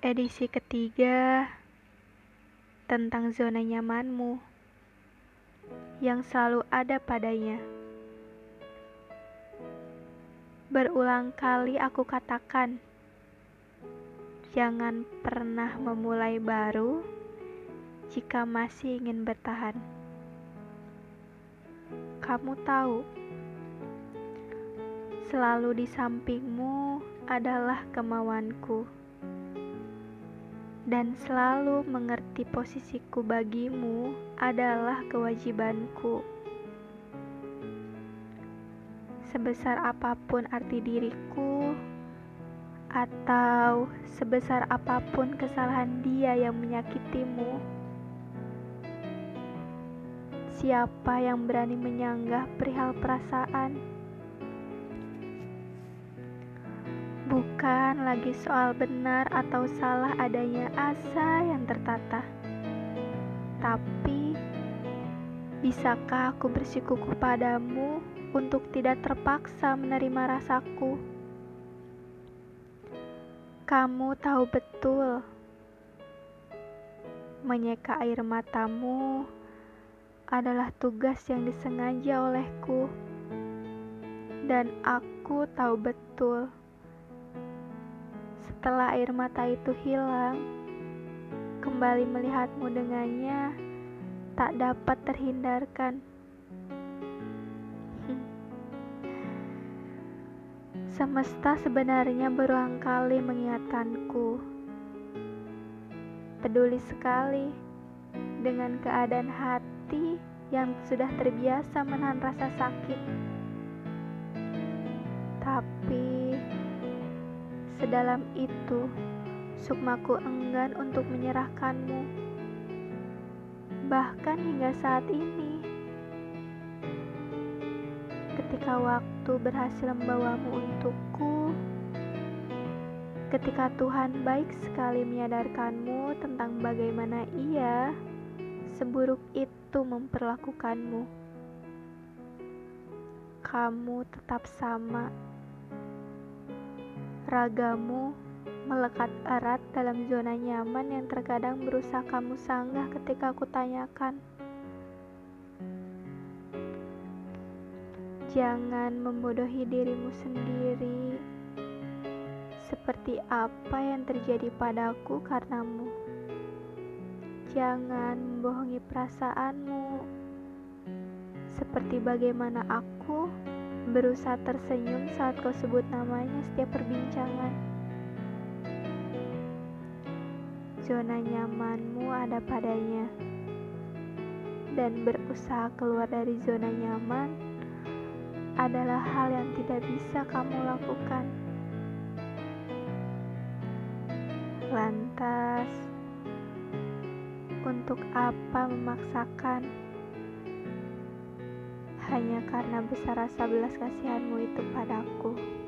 Edisi ketiga tentang zona nyamanmu yang selalu ada padanya. Berulang kali aku katakan, jangan pernah memulai baru jika masih ingin bertahan. Kamu tahu, selalu di sampingmu adalah kemauanku dan selalu mengerti posisiku bagimu adalah kewajibanku. Sebesar apa pun arti diriku, atau sebesar apa pun kesalahan dia yang menyakitimu, siapa yang berani menyanggah perihal perasaan? Bukan lagi soal benar atau salah adanya asa yang tertata. Tapi, bisakah aku bersikuku padamu untuk tidak terpaksa menerima rasaku? Kamu tahu betul, menyeka air matamu adalah tugas yang disengaja olehku, dan aku tahu betul setelah air mata itu hilang, kembali melihatmu dengannya tak dapat terhindarkan. Semesta sebenarnya berulang kali mengingatkanku. Peduli sekali dengan keadaan hati yang sudah terbiasa menahan rasa sakit. Sedalam itu, sukmaku enggan untuk menyerahkanmu. Bahkan hingga saat ini, ketika waktu berhasil membawamu untukku, ketika Tuhan baik sekali menyadarkanmu tentang bagaimana Ia seburuk itu memperlakukanmu, kamu tetap sama Ragamu melekat erat dalam zona nyaman yang terkadang berusaha kamu sanggah ketika aku tanyakan. Jangan membodohi dirimu sendiri seperti apa yang terjadi padaku karenamu. Jangan membohongi perasaanmu seperti bagaimana aku berusaha tersenyum saat kau sebut namanya setiap perbincangan. Zona nyamanmu ada padanya, dan berusaha keluar dari zona nyaman adalah hal yang tidak bisa kamu lakukan. Lantas, untuk apa memaksakan? Hanya karena besar rasa belas kasihanmu itu padaku.